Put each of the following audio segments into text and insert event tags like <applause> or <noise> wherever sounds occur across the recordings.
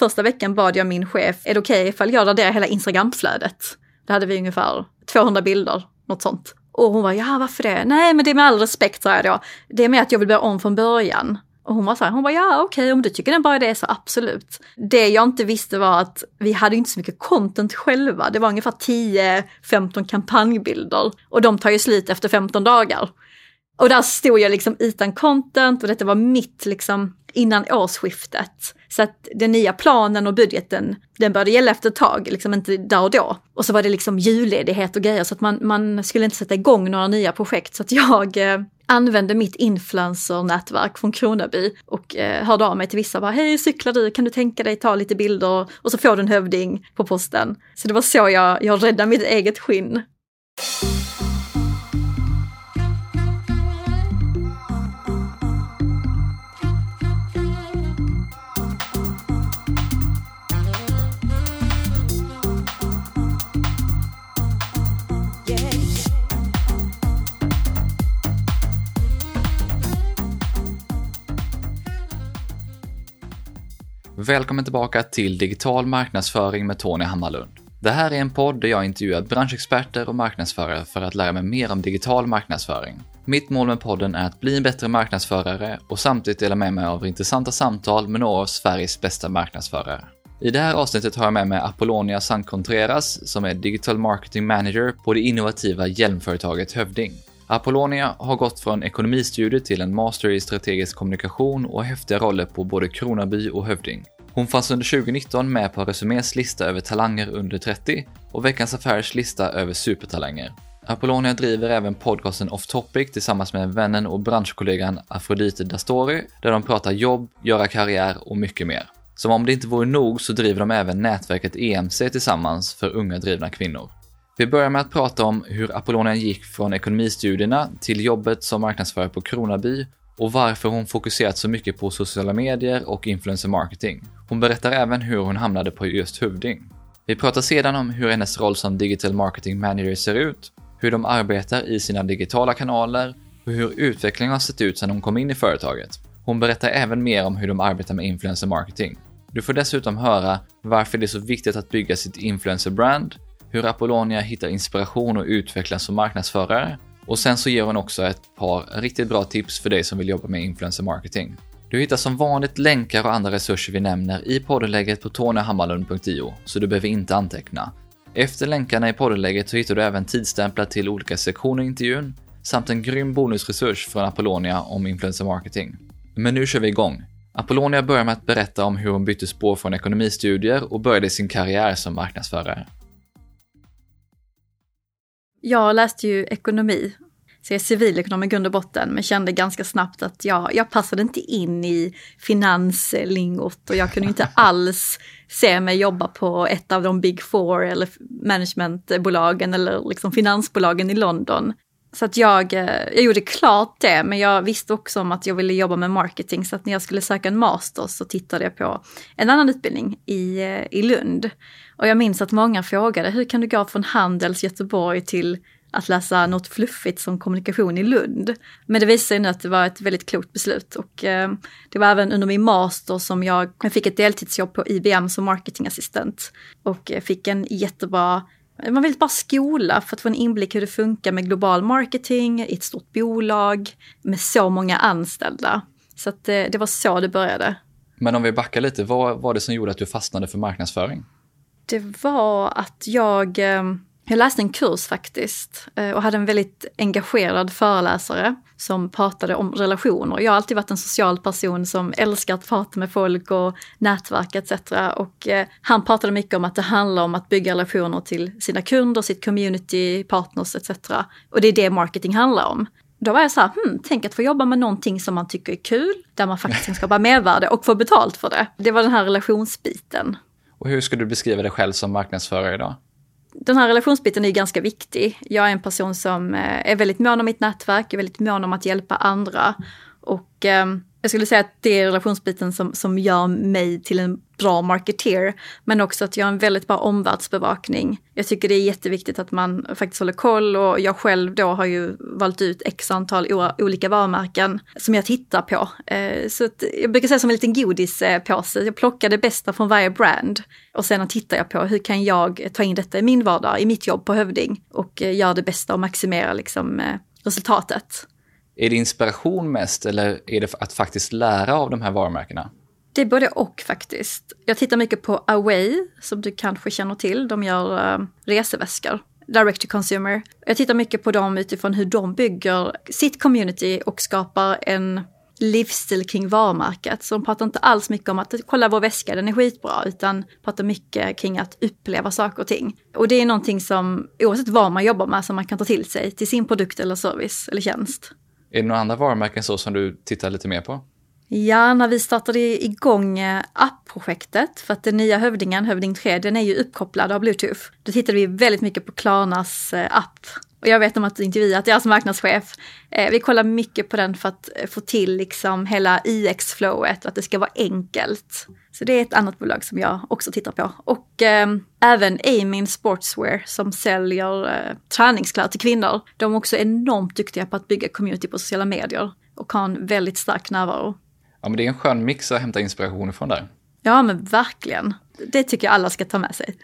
Första veckan bad jag min chef, är det okej okay ifall jag raderar hela Instagramflödet? Då hade vi ungefär 200 bilder, något sånt. Och hon var ja varför det? Nej men det är med all respekt sa jag då. Det är med att jag vill börja om från början. Och hon var så här, hon var ja okej okay, om du tycker det är en bra idé så absolut. Det jag inte visste var att vi hade inte så mycket content själva. Det var ungefär 10-15 kampanjbilder och de tar ju slut efter 15 dagar. Och där stod jag liksom utan content och detta var mitt liksom innan årsskiftet. Så att den nya planen och budgeten, den började gälla efter ett tag, liksom inte där och då. Och så var det liksom julledighet och grejer så att man, man skulle inte sätta igång några nya projekt. Så att jag eh, använde mitt influencer-nätverk från Kronaby och eh, hörde av mig till vissa bara hej cyklar du, kan du tänka dig ta lite bilder och så får du en hövding på posten. Så det var så jag, jag räddade mitt eget skinn. Välkommen tillbaka till Digital marknadsföring med Tony Hammarlund. Det här är en podd där jag intervjuar branschexperter och marknadsförare för att lära mig mer om digital marknadsföring. Mitt mål med podden är att bli en bättre marknadsförare och samtidigt dela med mig av intressanta samtal med några av Sveriges bästa marknadsförare. I det här avsnittet har jag med mig Apollonia Sancontreras som är Digital Marketing Manager på det innovativa hjälmföretaget Hövding. Apollonia har gått från ekonomistudier till en master i strategisk kommunikation och häftiga roller på både Kronaby och Hövding. Hon fanns under 2019 med på Resumés lista över talanger under 30 och Veckans Affärers lista över supertalanger. Apollonia driver även podcasten Off Topic tillsammans med vännen och branschkollegan Afrodite Dastori, där de pratar jobb, göra karriär och mycket mer. Som om det inte vore nog så driver de även nätverket EMC tillsammans för unga drivna kvinnor. Vi börjar med att prata om hur Apollonia gick från ekonomistudierna till jobbet som marknadsförare på Kronaby och varför hon fokuserat så mycket på sociala medier och influencer marketing. Hon berättar även hur hon hamnade på just Hövding. Vi pratar sedan om hur hennes roll som digital marketing manager ser ut, hur de arbetar i sina digitala kanaler och hur utvecklingen har sett ut sedan hon kom in i företaget. Hon berättar även mer om hur de arbetar med influencer marketing. Du får dessutom höra varför det är så viktigt att bygga sitt influencer brand, hur Apollonia hittar inspiration och utvecklas som marknadsförare och sen så ger hon också ett par riktigt bra tips för dig som vill jobba med influencer marketing. Du hittar som vanligt länkar och andra resurser vi nämner i poddenlägget på tonyhammarlund.io, så du behöver inte anteckna. Efter länkarna i poddenlägget så hittar du även tidstämplar till olika sektioner i intervjun, samt en grym bonusresurs från Apollonia om influencer marketing. Men nu kör vi igång! Apollonia börjar med att berätta om hur hon bytte spår från ekonomistudier och började sin karriär som marknadsförare. Jag läste ju ekonomi, så jag är civilekonom i grund och botten, men kände ganska snabbt att jag, jag passade inte in i finanslingot och jag kunde inte <laughs> alls se mig jobba på ett av de big four eller managementbolagen eller liksom finansbolagen i London. Så att jag, eh, jag gjorde klart det, men jag visste också om att jag ville jobba med marketing. Så att när jag skulle söka en master så tittade jag på en annan utbildning i, eh, i Lund. Och jag minns att många frågade, hur kan du gå från Handels Göteborg till att läsa något fluffigt som kommunikation i Lund. Men det visade sig nu att det var ett väldigt klokt beslut och eh, det var även under min master som jag, jag fick ett deltidsjobb på IBM som marketingassistent och eh, fick en jättebra en väldigt bra skola för att få en inblick hur det funkar med global marketing i ett stort bolag med så många anställda. Så det, det var så det började. Men om vi backar lite, vad var det som gjorde att du fastnade för marknadsföring? Det var att jag eh, jag läste en kurs faktiskt eh, och hade en väldigt engagerad föreläsare som pratade om relationer. Jag har alltid varit en social person som älskar att prata med folk och nätverk etc. Och eh, han pratade mycket om att det handlar om att bygga relationer till sina kunder, sitt community, partners etc. Och det är det marketing handlar om. Då var jag så här, hmm, tänk att få jobba med någonting som man tycker är kul, där man faktiskt kan skapa mervärde och få betalt för det. Det var den här relationsbiten. Och hur skulle du beskriva dig själv som marknadsförare idag? Den här relationsbiten är ganska viktig. Jag är en person som eh, är väldigt mån om mitt nätverk, är väldigt mån om att hjälpa andra. Och eh, jag skulle säga att det är relationsbiten som, som gör mig till en bra marketeer, men också att jag har en väldigt bra omvärldsbevakning. Jag tycker det är jätteviktigt att man faktiskt håller koll och jag själv då har ju valt ut x antal olika varumärken som jag tittar på. Eh, så jag brukar säga som en liten godispåse, jag plockar det bästa från varje brand och sen tittar jag på hur kan jag ta in detta i min vardag, i mitt jobb på Hövding och gör göra det bästa och maximera liksom eh, resultatet. Är det inspiration mest eller är det att faktiskt lära av de här varumärkena? Det är både och faktiskt. Jag tittar mycket på Away, som du kanske känner till. De gör eh, reseväskor, direct to consumer. Jag tittar mycket på dem utifrån hur de bygger sitt community och skapar en livsstil kring varumärket. Så de pratar inte alls mycket om att kolla vår väska, den är skitbra, utan pratar mycket kring att uppleva saker och ting. Och det är någonting som, oavsett vad man jobbar med, som man kan ta till sig till sin produkt eller service eller tjänst. Är det några andra varumärken så som du tittar lite mer på? Ja, när vi startade igång eh, app-projektet, för att den nya Hövdingen, Hövding 3, den är ju uppkopplad av Bluetooth. Då tittade vi väldigt mycket på Klarnas eh, app. Och jag vet om att du intervjuat deras marknadschef. Eh, vi kollar mycket på den för att få till liksom hela IX-flowet att det ska vara enkelt. Så det är ett annat bolag som jag också tittar på. Och eh, även Amin Sportswear som säljer eh, träningskläder till kvinnor. De är också enormt duktiga på att bygga community på sociala medier och har en väldigt stark närvaro. Ja, men det är en skön mix att hämta inspiration ifrån där. Ja, men verkligen. Det tycker jag alla ska ta med sig.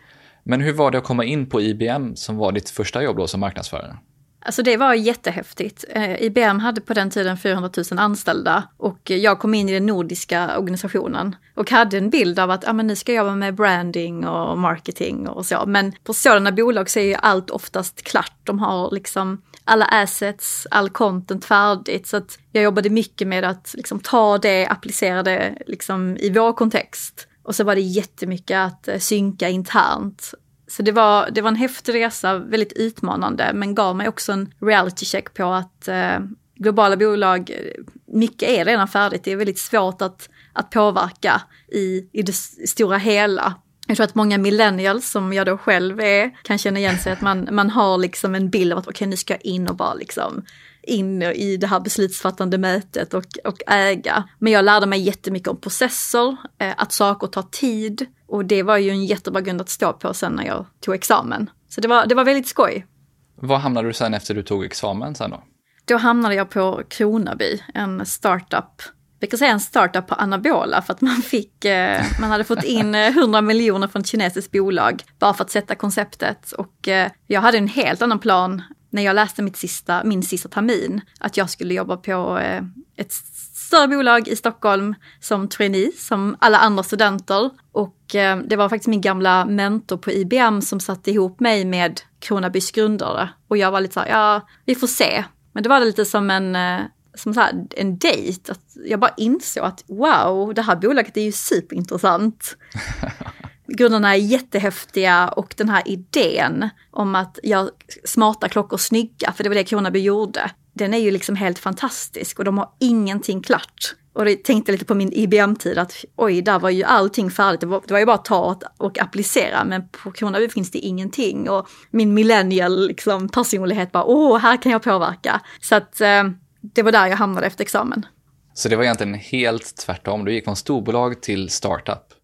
Men hur var det att komma in på IBM som var ditt första jobb då som marknadsförare? Alltså det var jättehäftigt. Eh, IBM hade på den tiden 400 000 anställda och jag kom in i den nordiska organisationen och hade en bild av att ah, men nu ska jag jobba med branding och marketing och så. Men på sådana bolag så är ju allt oftast klart. De har liksom alla assets, all content färdigt. Så att jag jobbade mycket med att liksom ta det, applicera det liksom i vår kontext. Och så var det jättemycket att eh, synka internt. Så det var, det var en häftig resa, väldigt utmanande, men gav mig också en reality check på att eh, globala bolag, eh, mycket är redan färdigt. Det är väldigt svårt att, att påverka i, i det stora hela. Jag tror att många millennials, som jag då själv är, kan känna igen sig att man, man har liksom en bild av att okej, okay, nu ska jag in och bara liksom in i det här beslutsfattande mötet och, och äga. Men jag lärde mig jättemycket om processer, eh, att saker tar tid och det var ju en jättebra grund att stå på sen när jag tog examen. Så det var, det var väldigt skoj. Vad hamnade du sen efter du tog examen sen då? Då hamnade jag på Kronaby, en startup vi kan säga en startup på anabola för att man fick, eh, man hade fått in 100 miljoner från ett kinesiskt bolag bara för att sätta konceptet. Och eh, jag hade en helt annan plan när jag läste mitt sista, min sista termin, att jag skulle jobba på eh, ett större bolag i Stockholm som trainee, som alla andra studenter. Och eh, det var faktiskt min gamla mentor på IBM som satte ihop mig med Kronabys grundare. Och jag var lite så här, ja, vi får se. Men det var lite som en, eh, som så här, en dejt. Att jag bara insåg att wow, det här bolaget är ju superintressant. <laughs> Grunderna är jättehäftiga och den här idén om att göra smarta klockor snygga, för det var det Kronaby gjorde, den är ju liksom helt fantastisk och de har ingenting klart. Och jag tänkte lite på min IBM-tid att oj, där var ju allting färdigt. Det var, det var ju bara att ta och applicera, men på Kronaby finns det ingenting. Och min millennial liksom, personlighet bara, åh, här kan jag påverka. Så att eh, det var där jag hamnade efter examen. Så det var egentligen helt tvärtom, du gick från storbolag till startup?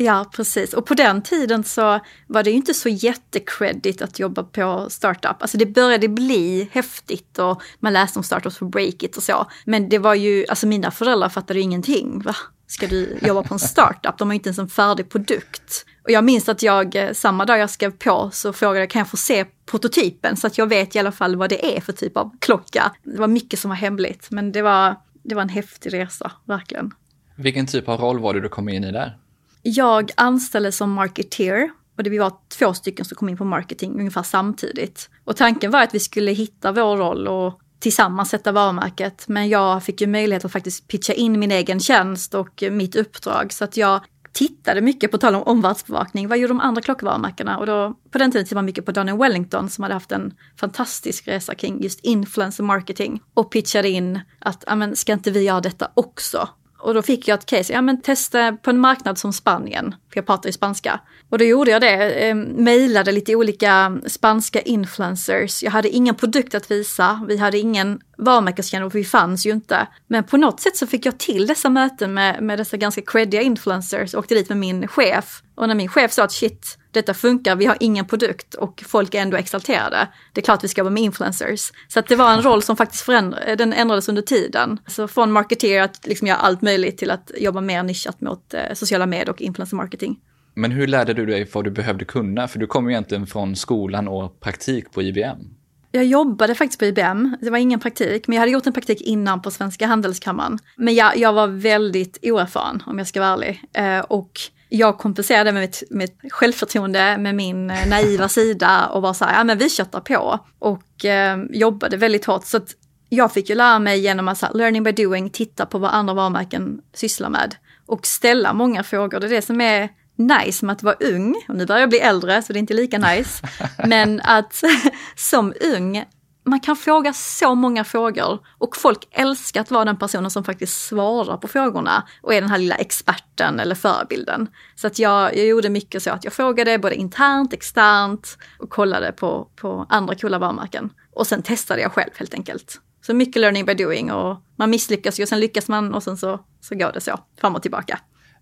Ja, precis. Och på den tiden så var det ju inte så jättecredit att jobba på startup. Alltså det började bli häftigt och man läste om startups på Breakit och så. Men det var ju, alltså mina föräldrar fattade ju ingenting. Va? Ska du jobba på en startup? De har ju inte ens en färdig produkt. Och jag minns att jag, eh, samma dag jag skrev på så frågade jag, kan jag få se prototypen? Så att jag vet i alla fall vad det är för typ av klocka. Det var mycket som var hemligt, men det var, det var en häftig resa, verkligen. Vilken typ av roll var det du kom in i där? Jag anställdes som marketeer och det vi var två stycken som kom in på marketing ungefär samtidigt. Och tanken var att vi skulle hitta vår roll och tillsammans sätta varumärket. Men jag fick ju möjlighet att faktiskt pitcha in min egen tjänst och mitt uppdrag. Så att jag tittade mycket, på tal om omvärldsbevakning, vad gjorde de andra klockvarumärkena? Och då, på den tiden tittade man mycket på Daniel Wellington som hade haft en fantastisk resa kring just influencer marketing och pitchade in att, ja men ska inte vi göra detta också? Och då fick jag ett case, ja men testa på en marknad som Spanien, för jag pratar ju spanska. Och då gjorde jag det, eh, mejlade lite olika spanska influencers. Jag hade ingen produkt att visa, vi hade ingen varumärkeskännedom, för vi fanns ju inte. Men på något sätt så fick jag till dessa möten med, med dessa ganska creddiga influencers, åkte dit med min chef. Och när min chef sa att shit, detta funkar, vi har ingen produkt och folk är ändå exalterade. Det är klart vi ska jobba med influencers. Så att det var en roll som faktiskt förändra, den ändrades under tiden. Så från marketeer att liksom göra allt möjligt till att jobba mer nischat mot eh, sociala medier och influencer marketing. Men hur lärde du dig vad du behövde kunna? För du kom ju egentligen från skolan och praktik på IBM. Jag jobbade faktiskt på IBM, det var ingen praktik, men jag hade gjort en praktik innan på Svenska Handelskammaren. Men jag, jag var väldigt oerfaren om jag ska vara ärlig. Eh, och jag kompenserade med mitt, mitt självförtroende, med min eh, naiva <laughs> sida och var så här, ja men vi köttar på. Och eh, jobbade väldigt hårt. Så att jag fick ju lära mig genom att här, learning by doing, titta på vad andra varumärken sysslar med. Och ställa många frågor. Det är det som är nice med att vara ung, och nu börjar jag bli äldre så det är inte lika nice, <laughs> men att <laughs> som ung, man kan fråga så många frågor och folk älskar att vara den personen som faktiskt svarar på frågorna och är den här lilla experten eller förebilden. Så att jag, jag gjorde mycket så att jag frågade både internt, externt och kollade på, på andra coola varumärken. Och sen testade jag själv helt enkelt. Så mycket learning by doing och man misslyckas ju och sen lyckas man och sen så, så går det så fram och tillbaka.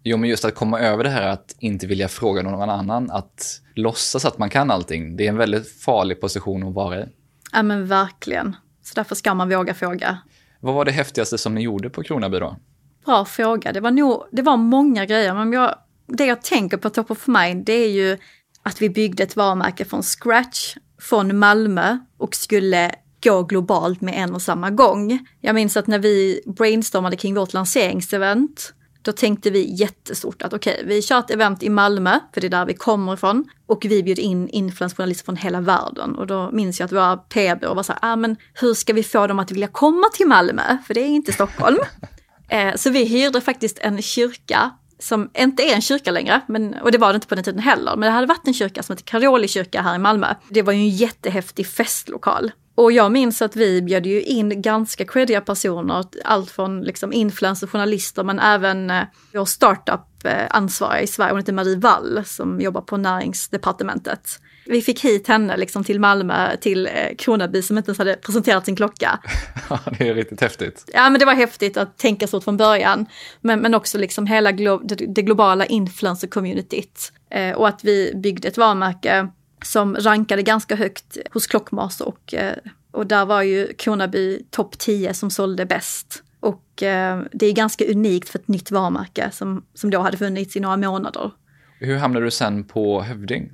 Jo, men just att komma över det här att inte vilja fråga någon annan, att låtsas att man kan allting, det är en väldigt farlig position att vara i. Ja men verkligen. Så därför ska man våga fråga. Vad var det häftigaste som ni gjorde på Kronaby då? Bra fråga. Det var, nog, det var många grejer, men jag, det jag tänker på top of mind, det är ju att vi byggde ett varumärke från scratch, från Malmö och skulle gå globalt med en och samma gång. Jag minns att när vi brainstormade kring vårt lanseringsevent då tänkte vi jättestort att okej, okay, vi kör ett event i Malmö, för det är där vi kommer ifrån. Och vi bjöd in influensjournalister från hela världen. Och då minns jag att våra PR var så här, ah, men hur ska vi få dem att vilja komma till Malmö? För det är inte Stockholm. <laughs> eh, så vi hyrde faktiskt en kyrka som inte är en kyrka längre, men, och det var det inte på den tiden heller, men det hade varit en kyrka som heter Karoli kyrka här i Malmö. Det var ju en jättehäftig festlokal. Och jag minns att vi bjöd ju in ganska creddiga personer, allt från liksom influencer, journalister, men även eh, vår startup-ansvariga i Sverige, hon heter Marie Wall, som jobbar på näringsdepartementet. Vi fick hit henne liksom till Malmö, till eh, Kronaby som inte ens hade presenterat sin klocka. <laughs> Ja, det är riktigt häftigt. Ja, men det var häftigt att tänka så från början. Men, men också liksom hela glo det, det globala influencer-communityt. Eh, och att vi byggde ett varumärke som rankade ganska högt hos Clockmaster och, eh, och där var ju Kronaby topp 10 som sålde bäst. Och eh, det är ganska unikt för ett nytt varumärke som, som då hade funnits i några månader. Hur hamnade du sen på Hövding?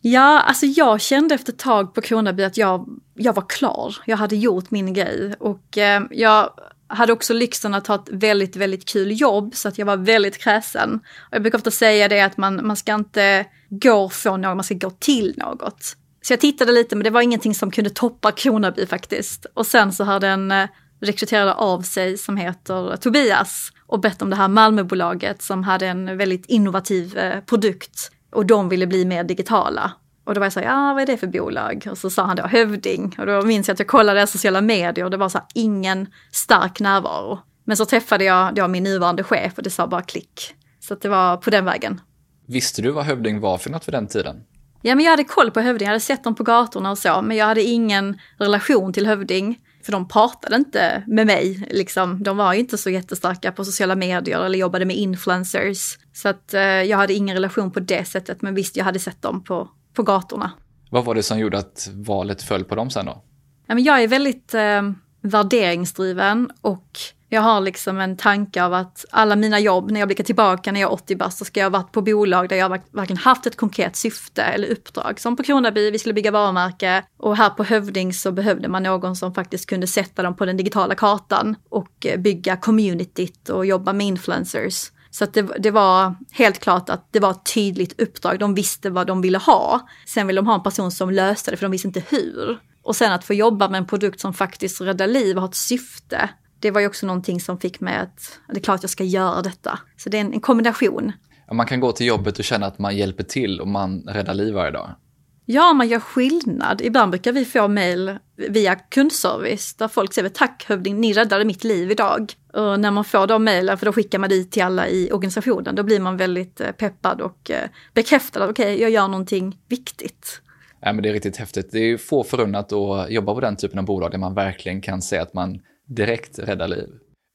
Ja, alltså jag kände efter ett tag på Kronaby att jag, jag var klar. Jag hade gjort min grej och eh, jag hade också lyxen att ha ett väldigt, väldigt kul jobb så att jag var väldigt kräsen. Och jag brukar ofta säga det att man, man ska inte går från något, man ska gå till något. Så jag tittade lite men det var ingenting som kunde toppa Kronaby faktiskt. Och sen så har den eh, rekryterade av sig som heter Tobias och bett om det här Malmöbolaget som hade en väldigt innovativ eh, produkt och de ville bli mer digitala. Och då var jag så här, ja vad är det för bolag? Och så sa han då Hövding. Och då minns jag att jag kollade sociala medier och det var så här, ingen stark närvaro. Men så träffade jag då min nuvarande chef och det sa bara klick. Så att det var på den vägen. Visste du vad Hövding var för något vid den tiden? Ja, men jag hade koll på Hövding, jag hade sett dem på gatorna och så, men jag hade ingen relation till Hövding. För de pratade inte med mig, liksom. De var ju inte så jättestarka på sociala medier eller jobbade med influencers. Så att eh, jag hade ingen relation på det sättet, men visst, jag hade sett dem på, på gatorna. Vad var det som gjorde att valet föll på dem sen då? Ja, men jag är väldigt eh, värderingsdriven och jag har liksom en tanke av att alla mina jobb, när jag blickar tillbaka när jag är 80 bast, så ska jag ha varit på bolag där jag verkligen haft ett konkret syfte eller uppdrag. Som på Kronaby, vi skulle bygga varumärke och här på Hövding så behövde man någon som faktiskt kunde sätta dem på den digitala kartan och eh, bygga communityt och jobba med influencers. Så det, det, var helt klart att det var ett tydligt uppdrag. De visste vad de ville ha. Sen ville de ha en person som löste det, för de visste inte hur. Och sen att få jobba med en produkt som faktiskt räddar liv och har ett syfte. Det var ju också någonting som fick mig att, det är klart jag ska göra detta. Så det är en, en kombination. Man kan gå till jobbet och känna att man hjälper till och man räddar liv varje dag. Ja, man gör skillnad. Ibland brukar vi få mejl via kundservice där folk säger tack hövding, ni räddade mitt liv idag. Och när man får de mejlen, för då skickar man dit till alla i organisationen, då blir man väldigt eh, peppad och eh, bekräftad att okej, okay, jag gör någonting viktigt. Ja, men det är riktigt häftigt. Det är få förunnat att jobba på den typen av bolag där man verkligen kan se att man direkt rädda liv.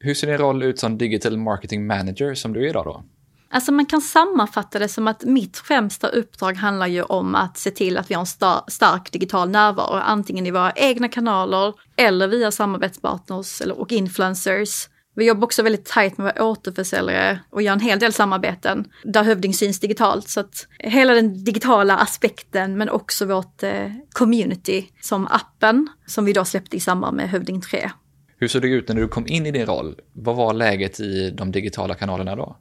Hur ser din roll ut som digital marketing manager som du är idag då? Alltså man kan sammanfatta det som att mitt främsta uppdrag handlar ju om att se till att vi har en star stark digital närvaro, antingen i våra egna kanaler eller via samarbetspartners och influencers. Vi jobbar också väldigt tajt med våra återförsäljare och gör en hel del samarbeten där Hövding syns digitalt. Så att hela den digitala aspekten men också vårt eh, community som appen som vi då släppte i samband med Hövding 3. Hur såg det ut när du kom in i din roll? Vad var läget i de digitala kanalerna då?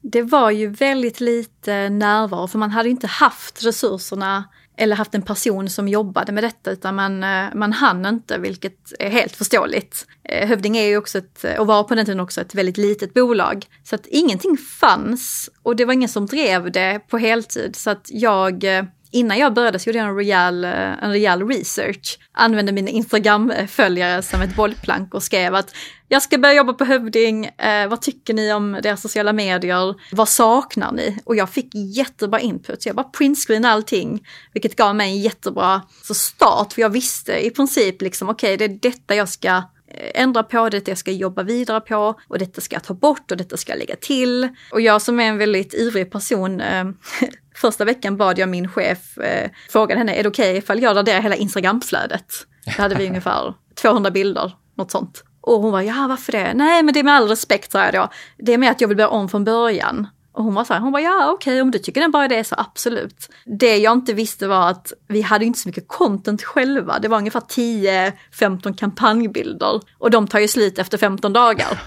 Det var ju väldigt lite närvaro för man hade inte haft resurserna eller haft en person som jobbade med detta utan man, eh, man hann inte vilket är helt förståeligt. Eh, Hövding är ju också ett, och var på den tiden också ett väldigt litet bolag. Så att ingenting fanns och det var ingen som drev det på heltid så att jag eh, innan jag började så gjorde jag en rejäl, eh, en rejäl research. Använde mina Instagram-följare som ett bollplank och skrev att jag ska börja jobba på Hövding, eh, vad tycker ni om deras sociala medier? Vad saknar ni? Och jag fick jättebra input, så jag bara printscreenade allting, vilket gav mig en jättebra så start, för jag visste i princip liksom okej, okay, det är detta jag ska eh, ändra på, detta jag ska jobba vidare på och detta ska jag ta bort och detta ska jag lägga till. Och jag som är en väldigt ivrig person, eh, <laughs> första veckan bad jag min chef, eh, frågade henne, är det okej okay ifall jag raderar hela Instagramflödet? Då hade vi ungefär 200 bilder, något sånt. Och hon var ja varför det? Nej men det är med all respekt sa jag då. Det är med att jag vill börja om från början. Och hon var så här, hon var ja okej okay, om du tycker det är en bra idé så absolut. Det jag inte visste var att vi hade inte så mycket content själva. Det var ungefär 10-15 kampanjbilder och de tar ju slut efter 15 dagar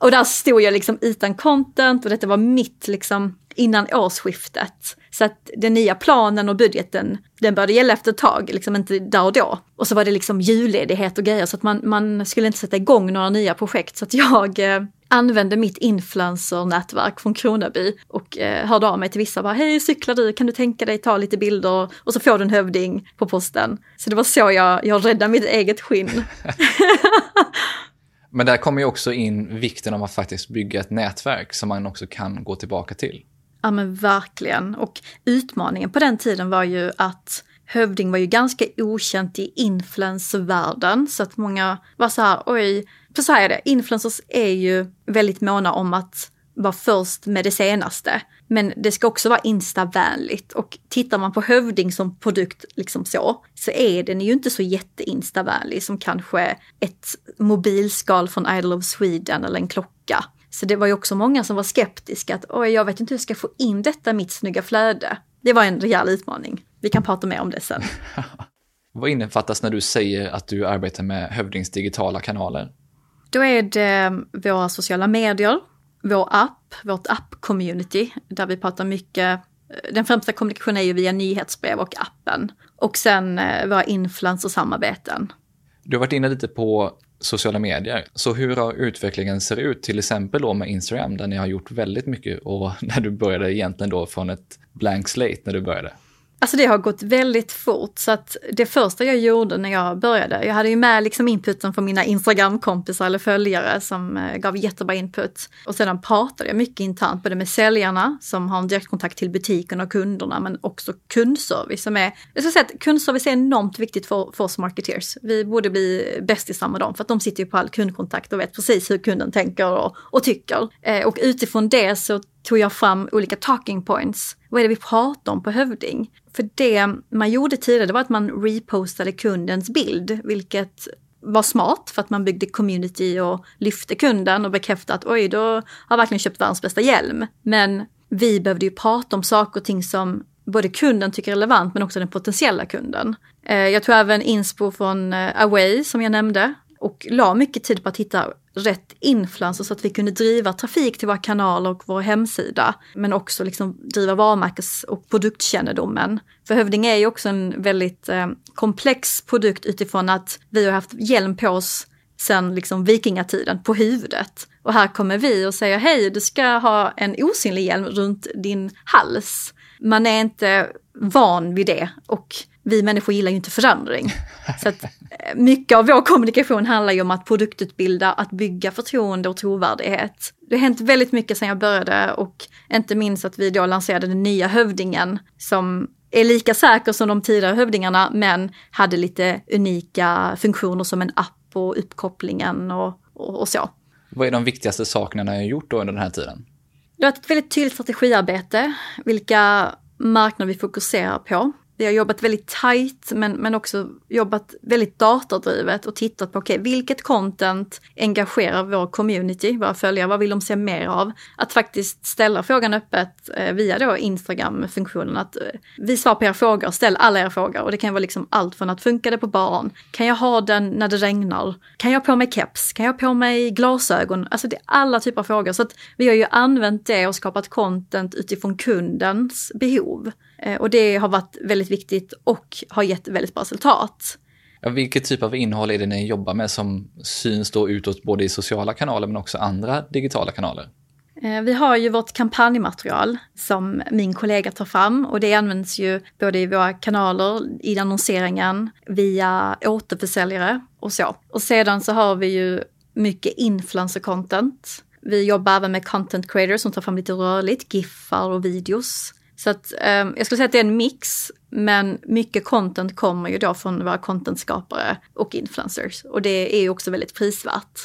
och där stod jag liksom utan content och detta var mitt liksom innan årsskiftet. Så att den nya planen och budgeten, den började gälla efter ett tag, liksom inte där och då. Och så var det liksom julledighet och grejer så att man, man skulle inte sätta igång några nya projekt. Så att jag eh, använde mitt influencer-nätverk från Kronaby och eh, hörde av mig till vissa bara hej cyklar du, kan du tänka dig ta lite bilder och så får du en hövding på posten. Så det var så jag, jag räddade mitt eget skinn. <laughs> <laughs> Men där kommer ju också in vikten av att faktiskt bygga ett nätverk som man också kan gå tillbaka till. Ja men verkligen. Och utmaningen på den tiden var ju att Hövding var ju ganska okänt i influencervärlden så att många var så här, oj, för så här är det, influencers är ju väldigt måna om att vara först med det senaste. Men det ska också vara instavänligt och tittar man på Hövding som produkt liksom så, så är den ju inte så jätteinstavänlig som kanske ett mobilskal från Idol of Sweden eller en klocka. Så det var ju också många som var skeptiska att oj, jag vet inte hur jag ska få in detta i mitt snygga flöde. Det var en rejäl utmaning. Vi kan prata mer om det sen. <laughs> Vad innefattas när du säger att du arbetar med Hövdings digitala kanaler? Då är det våra sociala medier, vår app, vårt app-community, där vi pratar mycket eh, den främsta kommunikationen är ju via nyhetsbrev och appen. Och sen eh, våra influencer-samarbeten. Du har varit inne lite på sociala medier. Så hur har utvecklingen ser ut, till exempel då med Instagram, där ni har gjort väldigt mycket och <laughs> när du började egentligen då från ett blank slate när du började? Alltså det har gått väldigt fort så att det första jag gjorde när jag började, jag hade ju med liksom inputen från mina Instagram-kompisar eller följare som eh, gav jättebra input. Och sedan pratade jag mycket internt både med säljarna som har en direktkontakt till butiken och kunderna men också kundservice som är, jag ska säga att kundservice är enormt viktigt för, för oss marketeers. Vi borde bli bästisar med dem för att de sitter ju på all kundkontakt och vet precis hur kunden tänker och, och tycker. Eh, och utifrån det så tog jag fram olika talking points. Vad är det vi pratar om på Hövding? För det man gjorde tidigare var att man repostade kundens bild, vilket var smart för att man byggde community och lyfte kunden och bekräftade att oj, då har jag verkligen köpt världens bästa hjälm. Men vi behövde ju prata om saker och ting som både kunden tycker är relevant men också den potentiella kunden. Eh, jag tog även inspo från eh, Away som jag nämnde och la mycket tid på att hitta rätt influencers så att vi kunde driva trafik till våra kanaler och vår hemsida. Men också liksom driva varumärkes och produktkännedomen. För Hövding är ju också en väldigt eh, komplex produkt utifrån att vi har haft hjälm på oss sedan liksom vikingatiden på huvudet. Och här kommer vi och säger hej, du ska ha en osynlig hjälm runt din hals. Man är inte van vid det och vi människor gillar ju inte förändring. Så att eh, mycket av vår kommunikation handlar ju om att produktutbilda, att bygga förtroende och trovärdighet. Det har hänt väldigt mycket sedan jag började och inte minst att vi då lanserade den nya hövdingen som är lika säker som de tidigare hövdingarna men hade lite unika funktioner som en app och uppkopplingen och, och, och så. Vad är de viktigaste sakerna ni har gjort då under den här tiden? Det har ett väldigt tydligt strategiarbete, vilka marknader vi fokuserar på. Vi har jobbat väldigt tajt men, men också jobbat väldigt datadrivet och tittat på okay, vilket content engagerar vår community, våra följare, vad vill de se mer av? Att faktiskt ställa frågan öppet eh, via då Instagram-funktionen att eh, vi svarar på era frågor, ställ alla era frågor och det kan vara liksom allt från att funkar det på barn? Kan jag ha den när det regnar? Kan jag ha på mig keps? Kan jag ha på mig glasögon? Alltså det är alla typer av frågor så att vi har ju använt det och skapat content utifrån kundens behov. Eh, och det har varit väldigt viktigt och har gett väldigt bra resultat. Ja, vilket typ av innehåll är det ni jobbar med som syns då utåt både i sociala kanaler men också andra digitala kanaler? Eh, vi har ju vårt kampanjmaterial som min kollega tar fram och det används ju både i våra kanaler, i annonseringen, via återförsäljare och så. Och sedan så har vi ju mycket influencer content. Vi jobbar även med content creators som tar fram lite rörligt, giffar och videos. Så att eh, jag skulle säga att det är en mix, men mycket content kommer ju då från våra contentskapare och influencers. Och det är ju också väldigt prisvärt.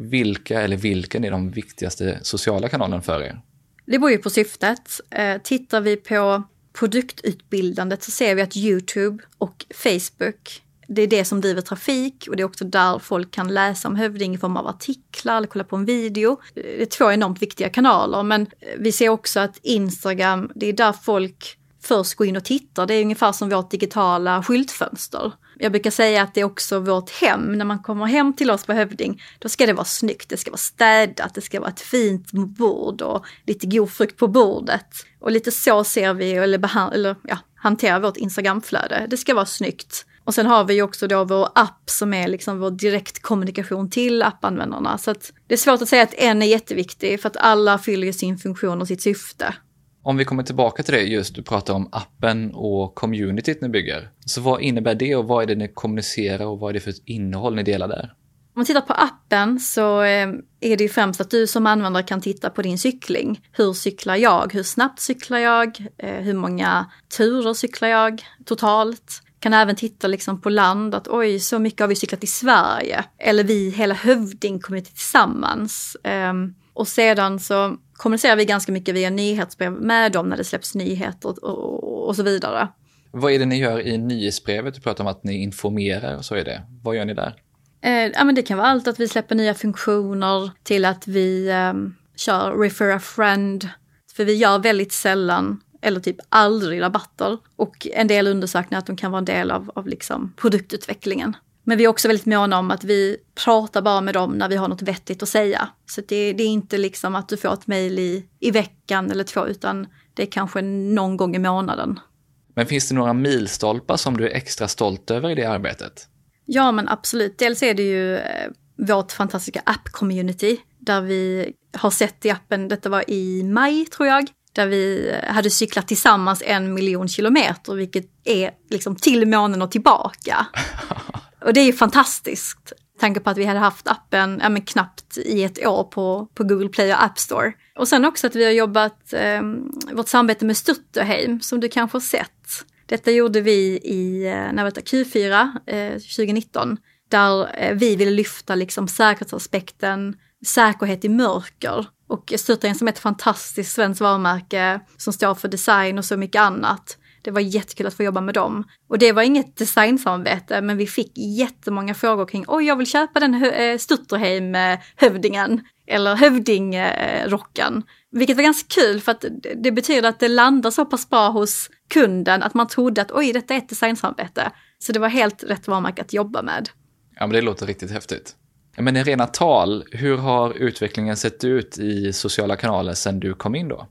Vilka eller vilken är de viktigaste sociala kanalerna för er? Det beror ju på syftet. Eh, tittar vi på produktutbildandet så ser vi att Youtube och Facebook det är det som driver trafik och det är också där folk kan läsa om Hövding i form av artiklar eller kolla på en video. Det är två enormt viktiga kanaler men eh, vi ser också att Instagram, det är där folk först går in och tittar. Det är ungefär som vårt digitala skyltfönster. Jag brukar säga att det är också vårt hem. När man kommer hem till oss på Hövding, då ska det vara snyggt, det ska vara städat, det ska vara ett fint bord och lite god frukt på bordet. Och lite så ser vi, eller, eller ja, hanterar vårt Instagramflöde. Det ska vara snyggt. Och sen har vi också då vår app som är liksom vår direktkommunikation till appanvändarna. Så att det är svårt att säga att en är jätteviktig för att alla fyller sin funktion och sitt syfte. Om vi kommer tillbaka till det just, du pratar om appen och communityt ni bygger. Så vad innebär det och vad är det ni kommunicerar och vad är det för innehåll ni delar där? Om man tittar på appen så eh, är det ju främst att du som användare kan titta på din cykling. Hur cyklar jag? Hur snabbt cyklar jag? Eh, hur många turer cyklar jag totalt? Kan även titta liksom på land, att oj, så mycket har vi cyklat i Sverige. Eller vi, hela Hövding, kommer tillsammans. Um, och sedan så kommunicerar vi ganska mycket via nyhetsbrev med dem när det släpps nyheter och, och, och så vidare. Vad är det ni gör i nyhetsbrevet? Du pratar om att ni informerar, och så är det. Vad gör ni där? Eh, ja, men det kan vara allt att vi släpper nya funktioner till att vi eh, kör refer a friend. För vi gör väldigt sällan eller typ aldrig rabatter. Och en del undersökningar att de kan vara en del av, av liksom produktutvecklingen. Men vi är också väldigt måna om att vi pratar bara med dem när vi har något vettigt att säga. Så det, det är inte liksom att du får ett mejl i, i veckan eller två, utan det är kanske någon gång i månaden. Men finns det några milstolpar som du är extra stolt över i det arbetet? Ja, men absolut. Dels är det ju eh, vårt fantastiska app-community där vi har sett i appen, detta var i maj tror jag, där vi hade cyklat tillsammans en miljon kilometer, vilket är liksom till månen och tillbaka. <laughs> Och det är ju fantastiskt, tanke på att vi hade haft appen ja, men knappt i ett år på, på Google Play och App Store. Och sen också att vi har jobbat eh, vårt samarbete med Stutterheim, som du kanske har sett. Detta gjorde vi i eh, när det Q4 eh, 2019, där eh, vi ville lyfta liksom säkerhetsaspekten, säkerhet i mörker och Styrtaren som är ett fantastiskt svenskt varumärke som står för design och så mycket annat. Det var jättekul att få jobba med dem. Och det var inget designsamarbete, men vi fick jättemånga frågor kring, oj jag vill köpa den eh, Stutterheim-hövdingen eh, eller hövdingrocken. Vilket var ganska kul för att det betyder att det landar så pass bra hos kunden att man trodde att oj, detta är ett designsamarbete. Så det var helt rätt varumärke att jobba med. Ja, men det låter riktigt häftigt. Men i rena tal, hur har utvecklingen sett ut i sociala kanaler sedan du kom in då?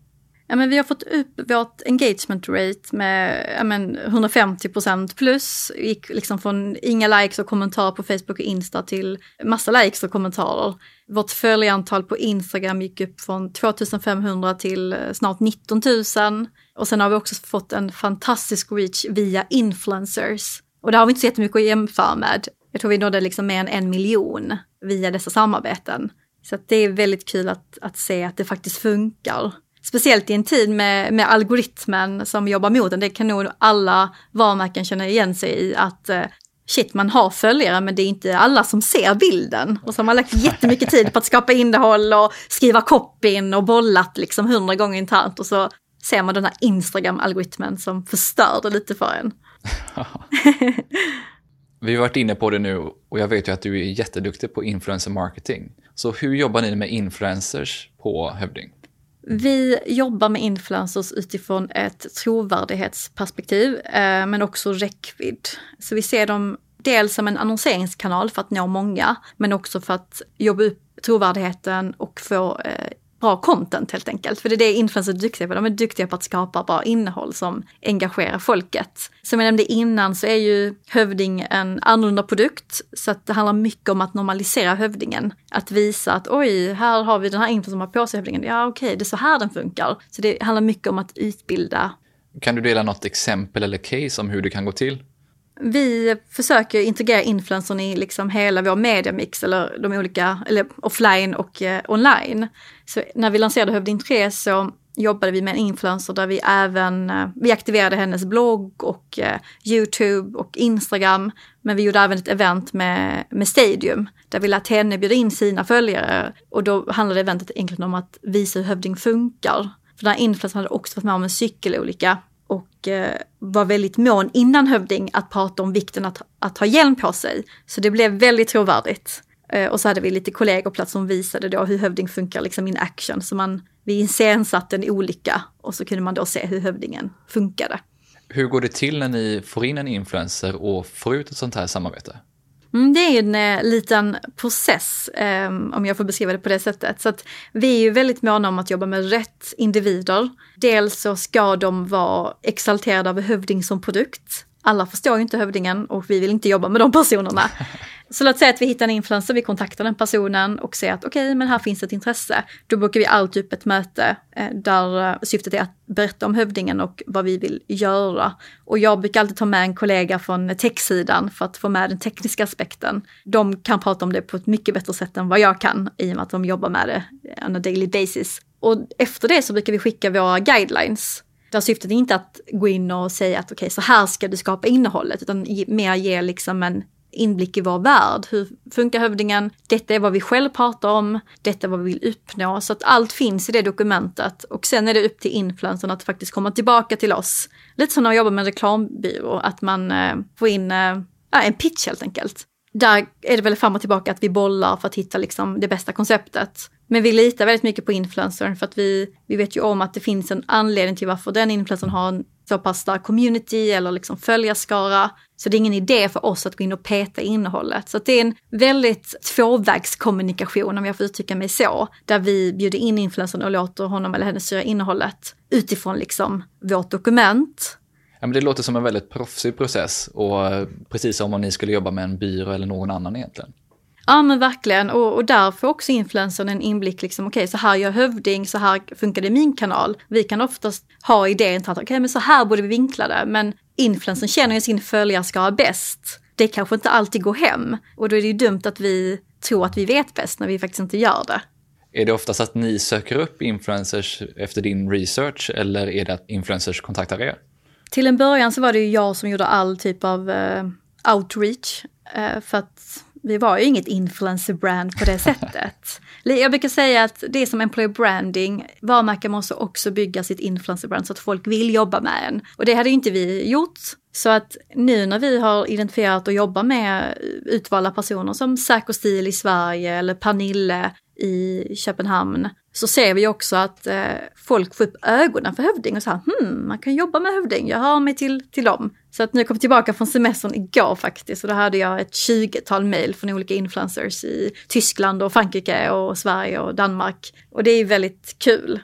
Ja, men vi har fått upp vårt engagement rate med ja, men 150 procent plus. Gick liksom från inga likes och kommentarer på Facebook och Insta till massa likes och kommentarer. Vårt följarantal på Instagram gick upp från 2500 till snart 19 000. Och sen har vi också fått en fantastisk reach via influencers. Och det har vi inte så jättemycket att jämföra med. Jag tror vi nådde liksom mer än en miljon via dessa samarbeten. Så det är väldigt kul att, att se att det faktiskt funkar. speciellt i en tid med, med algoritmen som jobbar mot en, det kan nog alla varumärken känna igen sig i att eh, shit, man har följare men det är inte alla som ser bilden. Och så har man lagt jättemycket tid på att skapa innehåll och skriva copyn och bollat liksom hundra gånger internt och så ser man den här Instagram-algoritmen som förstör det lite för en. <laughs> Vi har varit inne på det nu och jag vet ju att du är jätteduktig på influencer marketing. Så hur jobbar ni med influencers på Hövding? Vi jobbar med influencers utifrån ett trovärdighetsperspektiv, eh, men också räckvidd. Så vi ser dem dels som en annonseringskanal för att nå många, men också för att jobba upp trovärdigheten och få eh, bra content helt enkelt. För det är det influencers är duktiga på. De är duktiga på att skapa bra innehåll som engagerar folket. Som jag nämnde innan så är ju Hövding en annorlunda produkt. Så att det handlar mycket om att normalisera Hövdingen. Att visa att oj, här har vi den här influencern som har på sig Hövdingen. Ja okej, okay, det är så här den funkar. Så det handlar mycket om att utbilda. Kan du dela något exempel eller case om hur det kan gå till? Vi försöker integrera influencern i liksom hela vår mediamix, eller de olika, eller offline och eh, online. Så när vi lanserade Hövding 3 så jobbade vi med en influencer där vi även, eh, vi aktiverade hennes blogg och eh, YouTube och Instagram. Men vi gjorde även ett event med, med Stadium där vi lät henne bjuda in sina följare. Och då handlade eventet egentligen om att visa hur Hövding funkar. För den här influencern hade också varit med om en cykelolycka och eh, var väldigt mån innan hövding att prata om vikten att, att ha hjälm på sig. Så det blev väldigt trovärdigt. Eh, och så hade vi lite kollegor på plats som visade då hur hövding funkar liksom in action. Så man, vi iscensatte en olycka och så kunde man då se hur hövdingen funkade. Hur går det till när ni får in en influencer och får ut ett sånt här samarbete? Mm, det är en eh, liten process, ehm, om jag får beskriva det på det sättet. Så att vi är ju väldigt måna om att jobba med rätt individer. Dels så ska de vara exalterade av Hövding som produkt. Alla förstår ju inte Hövdingen och vi vill inte jobba med de personerna. <laughs> Så låt säga att vi hittar en influencer, vi kontaktar den personen och ser att okej, okay, men här finns ett intresse. Då bokar vi alltid upp ett möte eh, där eh, syftet är att berätta om hövdingen och vad vi vill göra. Och jag brukar alltid ta med en kollega från techsidan för att få med den tekniska aspekten. De kan prata om det på ett mycket bättre sätt än vad jag kan i och med att de jobbar med det on a daily basis. Och efter det så brukar vi skicka våra guidelines där syftet är inte att gå in och säga att okej, okay, så här ska du skapa innehållet, utan mer ge liksom en inblick i vår värld. Hur funkar hövdingen? Detta är vad vi själv pratar om. Detta är vad vi vill uppnå. Så att allt finns i det dokumentet. Och sen är det upp till influencern att faktiskt komma tillbaka till oss. Lite som när man jobbar med en reklambyrå, att man eh, får in eh, en pitch helt enkelt. Där är det väl fram och tillbaka att vi bollar för att hitta liksom det bästa konceptet. Men vi litar väldigt mycket på influencern för att vi, vi vet ju om att det finns en anledning till varför den influencern har en så pass stark community eller liksom följarskara. Så det är ingen idé för oss att gå in och peta i innehållet. Så det är en väldigt tvåvägskommunikation om jag får uttrycka mig så. Där vi bjuder in influencern och låter honom eller henne styra innehållet utifrån liksom vårt dokument. Ja, men det låter som en väldigt proffsig process och eh, precis som om ni skulle jobba med en byrå eller någon annan egentligen. Ja men verkligen och, och där får också influencern en inblick liksom okej okay, så här gör hövding, så här i min kanal. Vi kan oftast ha idén att okej okay, men så här borde vi vinkla det men influencern känner ju sin följarskara bäst. Det kanske inte alltid går hem och då är det ju dumt att vi tror att vi vet bäst när vi faktiskt inte gör det. Är det oftast att ni söker upp influencers efter din research eller är det att influencers kontaktar er? Till en början så var det ju jag som gjorde all typ av uh, outreach. Uh, för att vi var ju inget influencer-brand på det <laughs> sättet. Jag brukar säga att det är som employer branding. Varumärken måste också bygga sitt influencer-brand så att folk vill jobba med en. Och det hade inte vi gjort. Så att nu när vi har identifierat och jobbar med eh, utvalda personer som Säker Stil i Sverige eller Pernille i Köpenhamn så ser vi också att eh, folk får upp ögonen för hövding och så här, hmm, man kan jobba med hövding, jag hör mig till, till dem. Så att nu kom jag tillbaka från semestern igår faktiskt och då hade jag ett 20-tal mejl från olika influencers i Tyskland och Frankrike och Sverige och Danmark. Och det är väldigt kul.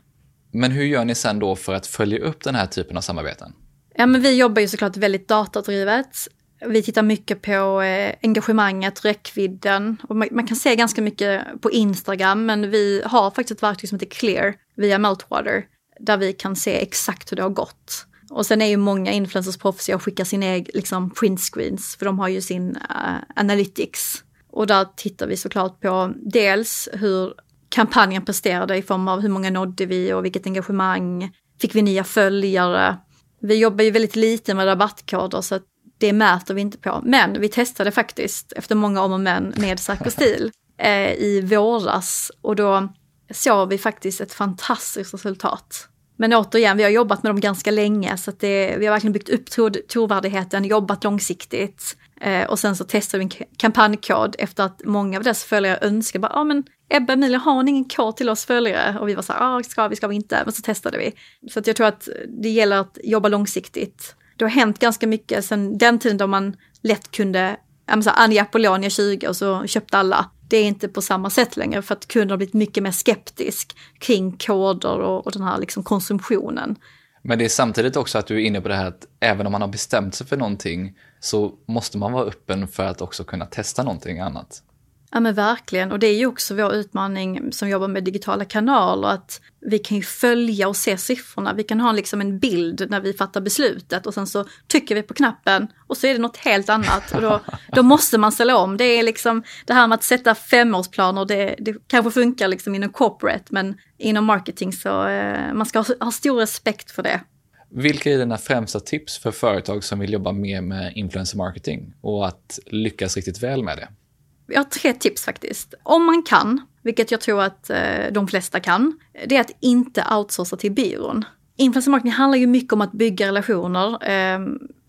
Men hur gör ni sen då för att följa upp den här typen av samarbeten? Ja, men vi jobbar ju såklart väldigt datadrivet. Vi tittar mycket på eh, engagemanget, räckvidden och man, man, kan se ganska mycket på Instagram men vi har faktiskt ett verktyg som heter Clear via Meltwater där vi kan se exakt hur det har gått. Och sen är ju många influencers proffsiga och skickar sina egna liksom, printscreens för de har ju sin uh, analytics. Och där tittar vi såklart på dels hur kampanjen presterade i form av hur många nådde vi och vilket engagemang. Fick vi nya följare? Vi jobbar ju väldigt lite med rabattkoder så att det mäter vi inte på. Men vi testade faktiskt efter många om och men med Säker stil <laughs> eh, i våras och då såg vi faktiskt ett fantastiskt resultat. Men återigen, vi har jobbat med dem ganska länge så att det, vi har verkligen byggt upp tro, trovärdigheten, jobbat långsiktigt. Eh, och sen så testade vi en kampankod efter att många av dess följare önskade bara, ja ah, men Ebba Emilia, har ni ingen kod till oss följare? Och vi var så här, ah, ska vi, ska vi inte? Men så testade vi. Så att jag tror att det gäller att jobba långsiktigt. Det har hänt ganska mycket sedan den tiden då man lätt kunde, ja så Anja Apollonia 20 och så köpte alla. Det är inte på samma sätt längre för att kunden har blivit mycket mer skeptisk kring koder och, och den här liksom konsumtionen. Men det är samtidigt också att du är inne på det här att även om man har bestämt sig för någonting så måste man vara öppen för att också kunna testa någonting annat. Ja men verkligen och det är ju också vår utmaning som jobbar med digitala kanaler att vi kan ju följa och se siffrorna. Vi kan ha liksom en bild när vi fattar beslutet och sen så trycker vi på knappen och så är det något helt annat och då, <laughs> då måste man ställa om. Det är liksom det här med att sätta femårsplaner, det, det kanske funkar liksom inom corporate men inom marketing så eh, man ska ha, ha stor respekt för det. Vilka är dina främsta tips för företag som vill jobba mer med influencer marketing och att lyckas riktigt väl med det? Jag har tre tips faktiskt. Om man kan, vilket jag tror att eh, de flesta kan, det är att inte outsourca till byrån. Influencer marketing handlar ju mycket om att bygga relationer. Eh,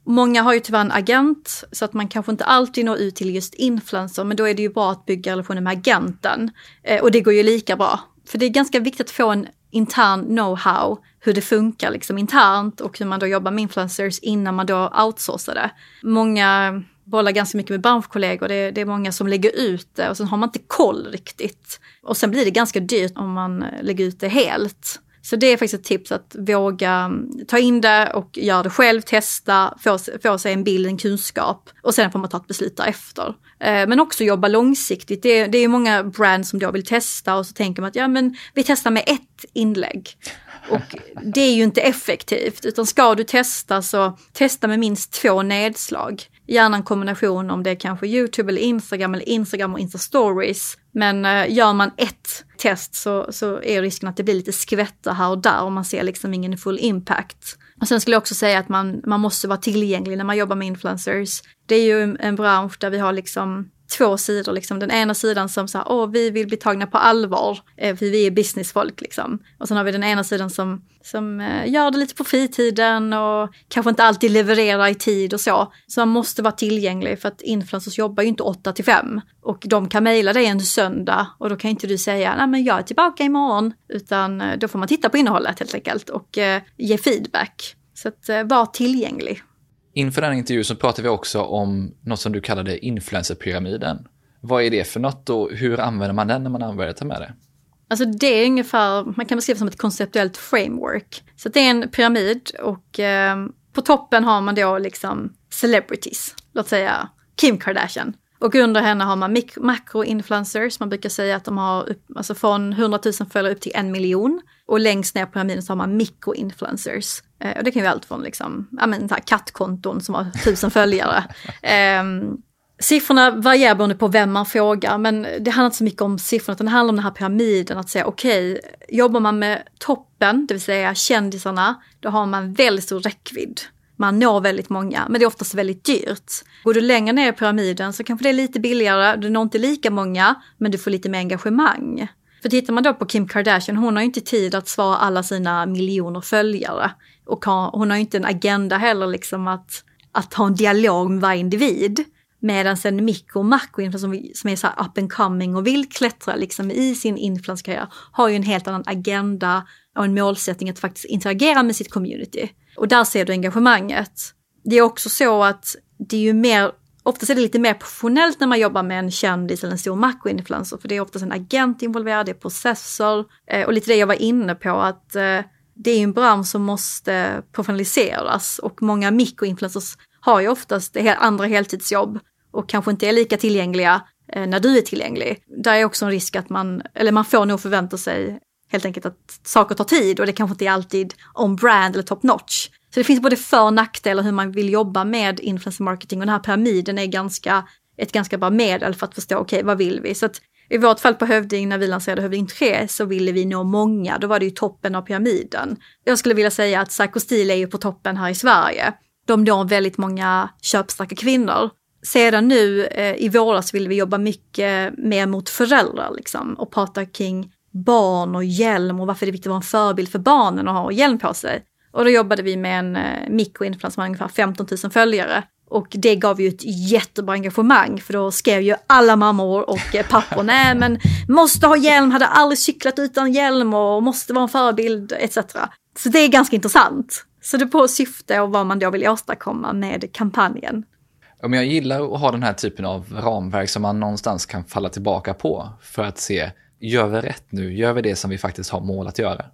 många har ju tyvärr en agent så att man kanske inte alltid når ut till just influencer, men då är det ju bra att bygga relationer med agenten. Eh, och det går ju lika bra. För det är ganska viktigt att få en intern know-how hur det funkar liksom internt och hur man då jobbar med influencers innan man då outsourcar det. Många bollar ganska mycket med branschkollegor. Det är, det är många som lägger ut det och sen har man inte koll riktigt. Och sen blir det ganska dyrt om man lägger ut det helt. Så det är faktiskt ett tips att våga mm, ta in det och göra det själv, testa, få, få sig en bild, en kunskap och sen får man ta ett beslut därefter. Eh, men också jobba långsiktigt. Det är, det är många brands som då vill testa och så tänker man att ja men vi testar med ett inlägg. Och det är ju inte effektivt, utan ska du testa så testa med minst två nedslag. Gärna en kombination om det är kanske YouTube eller Instagram eller Instagram och Insta-stories. Men eh, gör man ett test så, så är risken att det blir lite skvättar här och där och man ser liksom ingen full impact. Och sen skulle jag också säga att man, man måste vara tillgänglig när man jobbar med influencers. Det är ju en bransch där vi har liksom två sidor. Liksom. Den ena sidan som så åh, vi vill bli tagna på allvar, eh, för vi är businessfolk. Liksom. Och sen har vi den ena sidan som, som eh, gör det lite på fritiden och kanske inte alltid levererar i tid och så. Så man måste vara tillgänglig för att influencers jobbar ju inte 8 till 5. Och de kan mejla dig en söndag och då kan inte du säga, nej men jag är tillbaka imorgon. Utan eh, då får man titta på innehållet helt enkelt och eh, ge feedback. Så att eh, var tillgänglig. Inför den intervjun så pratade vi också om något som du kallade influencerpyramiden. Vad är det för något och hur använder man den när man arbetar med det? Alltså det är ungefär, man kan beskriva det som ett konceptuellt framework. Så det är en pyramid och eh, på toppen har man då liksom celebrities, låt säga Kim Kardashian. Och under henne har man makro-influencers, man brukar säga att de har upp, alltså från 100 000 följare upp till en miljon. Och längst ner på pyramiden så har man mikro-influencers. Eh, och det kan ju vara allt från liksom, ja men så här kattkonton som har tusen <laughs> följare. Eh, siffrorna varierar beroende på vem man frågar, men det handlar inte så mycket om siffrorna, utan det handlar om den här pyramiden, att säga okej, okay, jobbar man med toppen, det vill säga kändisarna, då har man väldigt stor räckvidd. Man når väldigt många, men det är oftast väldigt dyrt. Går du längre ner i pyramiden så kanske det är lite billigare, du når inte lika många, men du får lite mer engagemang. För tittar man då på Kim Kardashian, hon har ju inte tid att svara alla sina miljoner följare. Och hon har ju inte en agenda heller liksom att, att ha en dialog med varje individ. Medan en mikro och makro som, som är så här up and coming och vill klättra liksom i sin influenskarriär har ju en helt annan agenda och en målsättning att faktiskt interagera med sitt community. Och där ser du engagemanget. Det är också så att det är ju mer Oftast är det lite mer professionellt när man jobbar med en kändis eller en stor makroinfluencer för det är oftast en agent involverad, det är processer eh, och lite det jag var inne på att eh, det är en bransch som måste professionaliseras och många mikroinfluencers har ju oftast andra heltidsjobb och kanske inte är lika tillgängliga eh, när du är tillgänglig. Där är också en risk att man, eller man får nog förvänta sig helt enkelt att saker tar tid och det kanske inte är alltid on brand eller top notch. Så det finns både för och nackdelar hur man vill jobba med influencer marketing och den här pyramiden är ganska, ett ganska bra medel för att förstå, okej, okay, vad vill vi? Så att I vårt fall på Hövding, när vi lanserade Hövding 3, så ville vi nå många. Då var det ju toppen av pyramiden. Jag skulle vilja säga att Psycho är ju på toppen här i Sverige. De når väldigt många köpstarka kvinnor. Sedan nu eh, i våras vill vi jobba mycket mer mot föräldrar liksom och prata kring barn och hjälm och varför det är viktigt att vara en förebild för barnen och ha hjälm på sig. Och då jobbade vi med en eh, mikroinfluencer med ungefär 15 000 följare. Och det gav ju ett jättebra engagemang för då skrev ju alla mammor och eh, pappor, nej men måste ha hjälm, hade aldrig cyklat utan hjälm och måste vara en förebild etc. Så det är ganska intressant. Så det är på syfte och vad man då vill åstadkomma med kampanjen. Om jag gillar att ha den här typen av ramverk som man någonstans kan falla tillbaka på för att se, gör vi rätt nu? Gör vi det som vi faktiskt har mål att göra?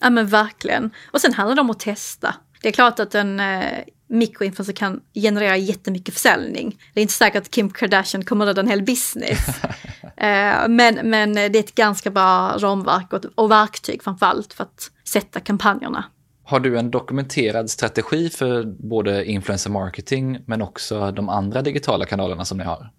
Ja men verkligen. Och sen handlar det om att testa. Det är klart att en eh, mikroinfluencer kan generera jättemycket försäljning. Det är inte säkert att Kim Kardashian kommer rädda en hel business. <laughs> eh, men, men det är ett ganska bra ramverk och, och verktyg framförallt för att sätta kampanjerna. Har du en dokumenterad strategi för både influencer marketing men också de andra digitala kanalerna som ni har?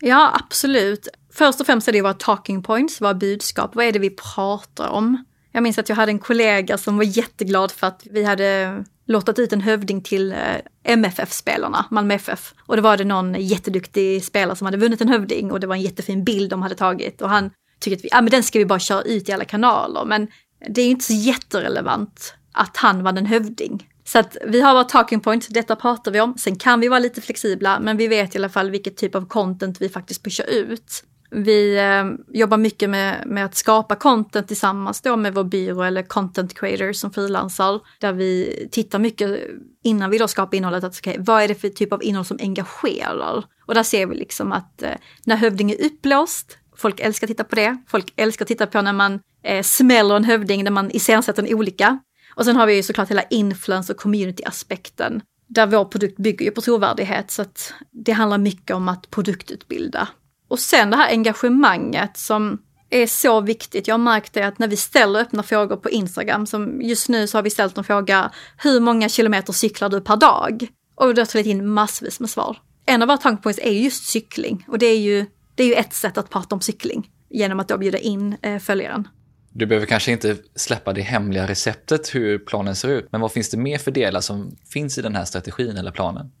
Ja, absolut. Först och främst är det våra talking points, våra budskap. Vad är det vi pratar om? Jag minns att jag hade en kollega som var jätteglad för att vi hade lottat ut en hövding till eh, MFF-spelarna, Malmö FF. Och då var det någon jätteduktig spelare som hade vunnit en hövding och det var en jättefin bild de hade tagit. Och han tyckte att vi, ja men den ska vi bara köra ut i alla kanaler. Men det är ju inte så jätterelevant att han vann en hövding. Så att vi har våra talking points, detta pratar vi om. Sen kan vi vara lite flexibla, men vi vet i alla fall vilket typ av content vi faktiskt pushar ut. Vi eh, jobbar mycket med, med att skapa content tillsammans då med vår byrå eller content creator som frilansar. Där vi tittar mycket innan vi då skapar innehållet, att okay, vad är det för typ av innehåll som engagerar? Och där ser vi liksom att eh, när hövding är uppblåst, folk älskar att titta på det. Folk älskar att titta på när man eh, smäller en hövding, när man iscensätter en olika. Och sen har vi ju såklart hela influence och community-aspekten. Där vår produkt bygger ju på trovärdighet så att det handlar mycket om att produktutbilda. Och sen det här engagemanget som är så viktigt. Jag har märkt det att när vi ställer öppna frågor på Instagram, som just nu så har vi ställt en fråga, hur många kilometer cyklar du per dag? Och det har tagit in massvis med svar. En av våra tankpoints är just cykling och det är ju, det är ju ett sätt att prata om cykling genom att då bjuda in eh, följaren. Du behöver kanske inte släppa det hemliga receptet hur planen ser ut, men vad finns det mer för delar som finns i den här strategin eller planen?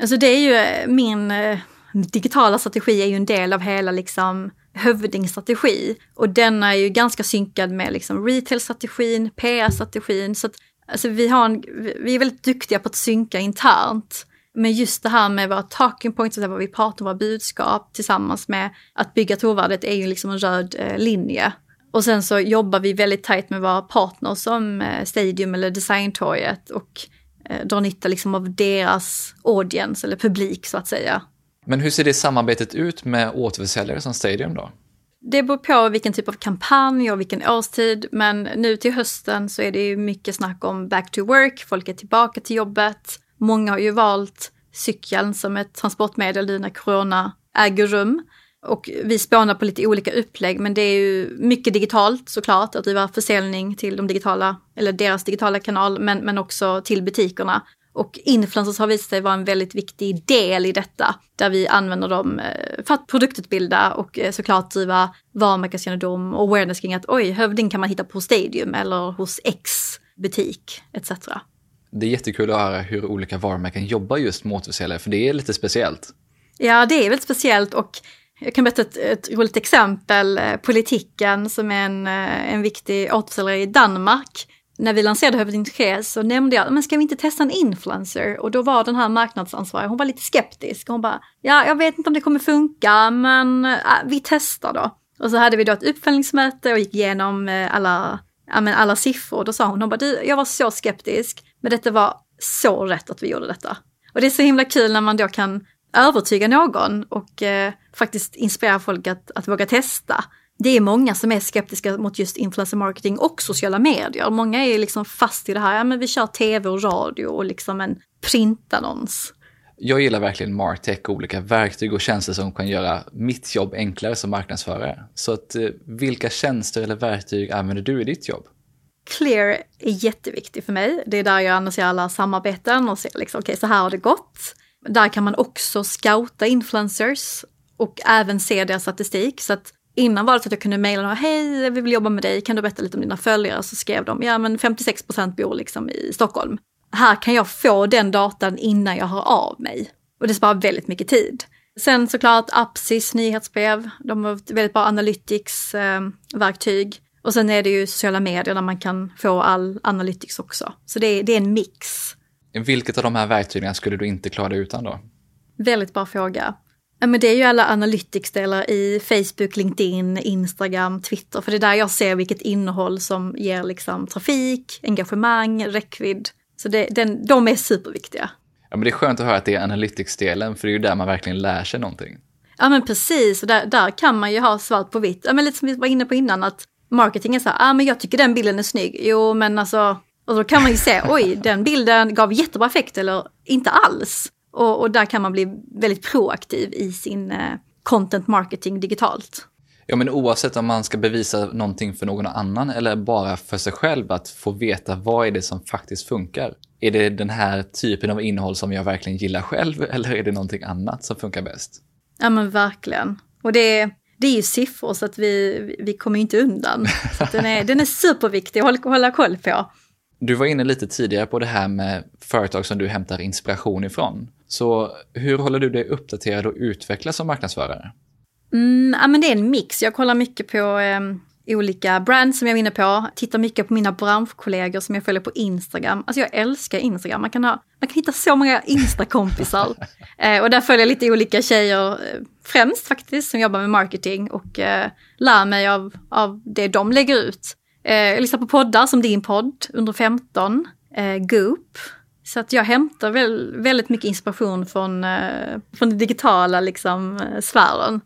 Alltså det är ju eh, min eh, digitala strategi är ju en del av hela liksom hövdingstrategi och den är ju ganska synkad med liksom retail-strategin, PR-strategin. Så att, alltså vi, har en, vi är väldigt duktiga på att synka internt. Men just det här med våra talking points, vad vi pratar om, våra budskap tillsammans med att bygga trovärdighet är ju liksom en röd eh, linje. Och sen så jobbar vi väldigt tajt med våra partners som eh, Stadium eller Designtorget och eh, drar nytta liksom av deras audience eller publik så att säga. Men hur ser det samarbetet ut med återförsäljare som Stadium då? Det beror på vilken typ av kampanj och vilken årstid, men nu till hösten så är det ju mycket snack om back to work, folk är tillbaka till jobbet. Många har ju valt cykeln som ett transportmedel nu när corona äger rum. Och vi spånar på lite olika upplägg, men det är ju mycket digitalt såklart, att driva försäljning till de digitala, eller deras digitala kanal, men, men också till butikerna. Och influencers har visat sig vara en väldigt viktig del i detta, där vi använder dem eh, för att produktutbilda och eh, såklart driva varumärkeskännedom och awareness kring att oj, hövding kan man hitta på Stadium eller hos X butik etc. Det är jättekul att höra hur olika varumärken jobbar just med återförsäljare, för det är lite speciellt. Ja, det är väldigt speciellt och jag kan berätta ett, ett roligt exempel. Eh, Politiken som är en, en viktig återförsäljare i Danmark när vi lanserade Hövding så nämnde jag, men ska vi inte testa en influencer? Och då var den här marknadsansvariga, hon var lite skeptisk. Hon bara, ja, jag vet inte om det kommer funka, men äh, vi testar då. Och så hade vi då ett uppföljningsmöte och gick igenom äh, alla, äh, men alla siffror. Då sa hon, hon bara, du, jag var så skeptisk, men detta var så rätt att vi gjorde detta. Och det är så himla kul när man då kan övertyga någon och eh, faktiskt inspirera folk att, att våga testa det är många som är skeptiska mot just influencer marketing och sociala medier. Många är liksom fast i det här, ja men vi kör tv och radio och liksom en printannons. Jag gillar verkligen Martech och olika verktyg och tjänster som kan göra mitt jobb enklare som marknadsförare. Så att, eh, vilka tjänster eller verktyg använder du i ditt jobb? Clear är jätteviktig för mig. Det är där jag analyserar alla samarbeten och ser liksom, okej, okay, så här har det gått. Där kan man också scouta influencers och även se deras statistik. Så att Innan var det så att jag kunde mejla dem, hej vi vill jobba med dig, kan du berätta lite om dina följare? Så skrev de, ja men 56% bor liksom i Stockholm. Här kan jag få den datan innan jag hör av mig. Och det sparar väldigt mycket tid. Sen såklart Apsis nyhetsbrev, de har väldigt bra analytics-verktyg. och sen är det ju sociala medier där man kan få all analytics också. Så det är, det är en mix. Vilket av de här verktygen skulle du inte klara dig utan då? Väldigt bra fråga. Men det är ju alla analytics-delar i Facebook, LinkedIn, Instagram, Twitter. För det är där jag ser vilket innehåll som ger liksom trafik, engagemang, räckvidd. Så det, den, de är superviktiga. Ja, men det är skönt att höra att det är analytics-delen, för det är ju där man verkligen lär sig någonting. Ja men precis, och där, där kan man ju ha svart på vitt. Ja, men lite som vi var inne på innan, att marketing är så här, ja ah, men jag tycker den bilden är snygg. Jo men alltså, och då kan man ju se, oj den bilden gav jättebra effekt eller inte alls. Och, och där kan man bli väldigt proaktiv i sin eh, content marketing digitalt. Ja, men oavsett om man ska bevisa någonting för någon annan eller bara för sig själv, att få veta vad är det som faktiskt funkar. Är det den här typen av innehåll som jag verkligen gillar själv <laughs> eller är det någonting annat som funkar bäst? Ja men verkligen. Och det, det är ju siffror så att vi, vi kommer inte undan. <laughs> Så den, är, den är superviktig att hålla, hålla koll på. Du var inne lite tidigare på det här med företag som du hämtar inspiration ifrån. Så hur håller du dig uppdaterad och utvecklas som marknadsförare? Mm, ja, men det är en mix. Jag kollar mycket på eh, olika brands som jag är inne på. Tittar mycket på mina branschkollegor som jag följer på Instagram. Alltså jag älskar Instagram. Man kan, ha, man kan hitta så många Insta-kompisar. <laughs> eh, och där följer jag lite olika tjejer, eh, främst faktiskt, som jobbar med marketing och eh, lär mig av, av det de lägger ut. Eh, jag lyssnar på poddar som din podd, Under 15, eh, Goop. Så att jag hämtar väl, väldigt mycket inspiration från, eh, från den digitala liksom, eh, sfären.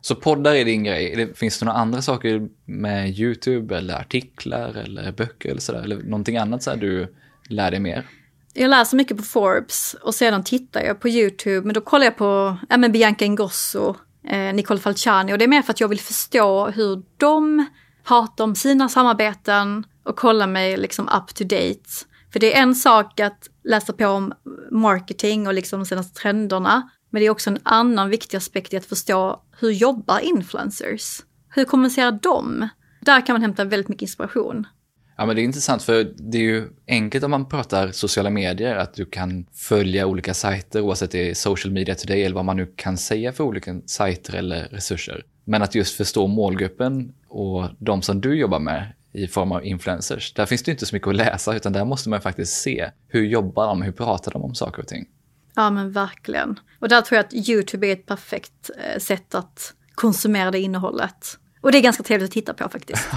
Så poddar är din grej. Finns det några andra saker med YouTube eller artiklar eller böcker eller sådär? Eller någonting annat så du lär dig mer? Jag läser mycket på Forbes och sedan tittar jag på YouTube. Men då kollar jag på ja, men Bianca Ingrosso, eh, Nicole Falciani och det är mer för att jag vill förstå hur de pratar om sina samarbeten och kolla mig liksom up to date. För det är en sak att läsa på om marketing och liksom de senaste trenderna. Men det är också en annan viktig aspekt i att förstå hur jobbar influencers? Hur kommunicerar de? Där kan man hämta väldigt mycket inspiration. Ja, men det är intressant för det är ju enkelt om man pratar sociala medier att du kan följa olika sajter oavsett det är social media today eller vad man nu kan säga för olika sajter eller resurser. Men att just förstå målgruppen och de som du jobbar med i form av influencers. Där finns det inte så mycket att läsa utan där måste man faktiskt se hur jobbar de, hur pratar de om saker och ting. Ja men verkligen. Och där tror jag att YouTube är ett perfekt eh, sätt att konsumera det innehållet. Och det är ganska trevligt att titta på faktiskt.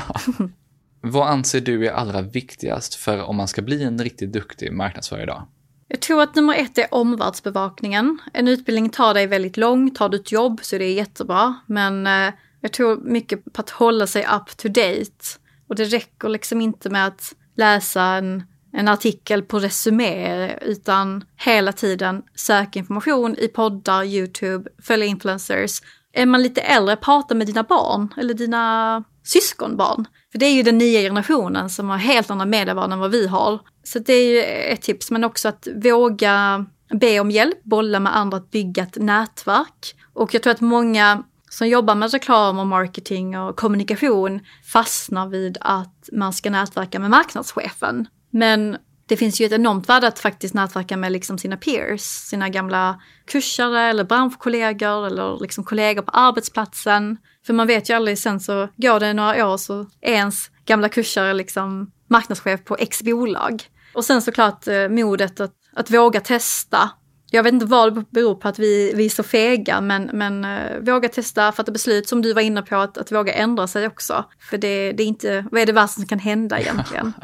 <laughs> Vad anser du är allra viktigast för om man ska bli en riktigt duktig marknadsförare idag? Jag tror att nummer ett är omvärldsbevakningen. En utbildning tar dig väldigt långt, tar du ett jobb så det är jättebra. Men eh, jag tror mycket på att hålla sig up to date. Och det räcker liksom inte med att läsa en en artikel på Resumé, utan hela tiden söka information i poddar, YouTube, följa influencers. Är man lite äldre, prata med dina barn eller dina syskonbarn. För det är ju den nya generationen som har helt andra medievanor än vad vi har. Så det är ju ett tips, men också att våga be om hjälp, bolla med andra, att bygga ett nätverk. Och jag tror att många som jobbar med reklam och marketing och kommunikation fastnar vid att man ska nätverka med marknadschefen. Men det finns ju ett enormt värde att faktiskt nätverka med liksom sina peers, sina gamla kursare eller branschkollegor eller liksom kollegor på arbetsplatsen. För man vet ju aldrig, sen så går det några år så är ens gamla kursare liksom marknadschef på X bolag. Och sen såklart eh, modet att, att våga testa. Jag vet inte vad det beror på att vi, vi är så fega, men, men uh, våga testa, fatta beslut som du var inne på, att, att våga ändra sig också. För det, det är inte, vad är det värsta som kan hända egentligen? <laughs>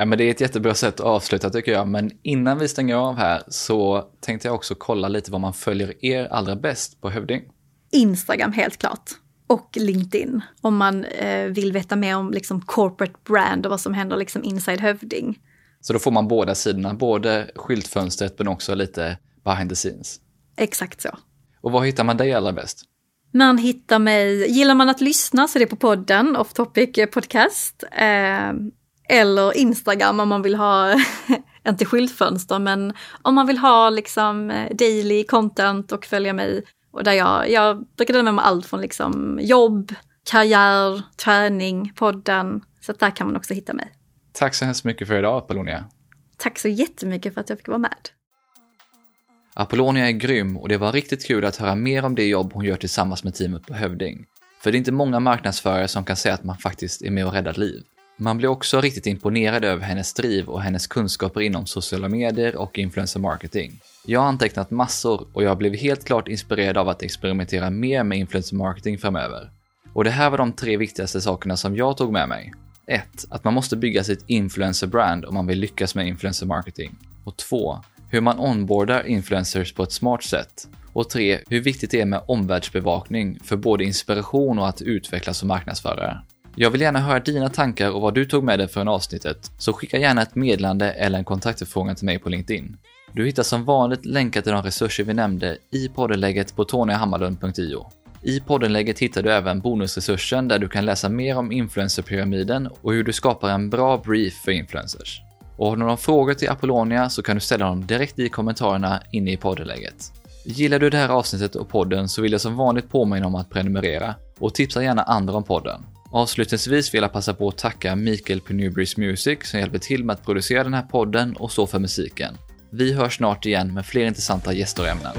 Ja, men det är ett jättebra sätt att avsluta tycker jag, men innan vi stänger av här så tänkte jag också kolla lite vad man följer er allra bäst på Hövding. Instagram helt klart. Och LinkedIn om man eh, vill veta mer om liksom, corporate brand och vad som händer liksom, inside Hövding. Så då får man båda sidorna, både skyltfönstret men också lite behind the scenes. Exakt så. Och var hittar man dig allra bäst? Man hittar mig, gillar man att lyssna så är det på podden, Off Topic Podcast. Eh, eller Instagram om man vill ha, <laughs> inte skyltfönster, men om man vill ha liksom eh, daily content och följa mig. Och där jag, jag brukar dela med mig allt från liksom jobb, karriär, träning, podden. Så där kan man också hitta mig. Tack så hemskt mycket för idag Apollonia. Tack så jättemycket för att jag fick vara med. Apollonia är grym och det var riktigt kul att höra mer om det jobb hon gör tillsammans med teamet på Hövding. För det är inte många marknadsförare som kan säga att man faktiskt är med och räddar liv. Man blir också riktigt imponerad över hennes driv och hennes kunskaper inom sociala medier och influencer marketing. Jag har antecknat massor och jag blev helt klart inspirerad av att experimentera mer med influencer marketing framöver. Och det här var de tre viktigaste sakerna som jag tog med mig. 1. Att man måste bygga sitt influencer-brand om man vill lyckas med influencer marketing. Och 2. Hur man onboardar influencers på ett smart sätt. Och 3. Hur viktigt det är med omvärldsbevakning för både inspiration och att utvecklas som marknadsförare. Jag vill gärna höra dina tankar och vad du tog med dig från avsnittet, så skicka gärna ett meddelande eller en kontaktförfrågan till mig på LinkedIn. Du hittar som vanligt länkar till de resurser vi nämnde i poddenlägget på tonyhammarlund.io. I poddenlägget hittar du även bonusresursen där du kan läsa mer om influencerpyramiden och hur du skapar en bra brief för influencers. Och har du några frågor till Apollonia så kan du ställa dem direkt i kommentarerna inne i poddläget. Gillar du det här avsnittet och podden så vill jag som vanligt påminna om att prenumerera och tipsa gärna andra om podden. Avslutningsvis vill jag passa på att tacka Mikael på Newbreeze Music som hjälper till med att producera den här podden och stå för musiken. Vi hörs snart igen med fler intressanta gäster och ämnen.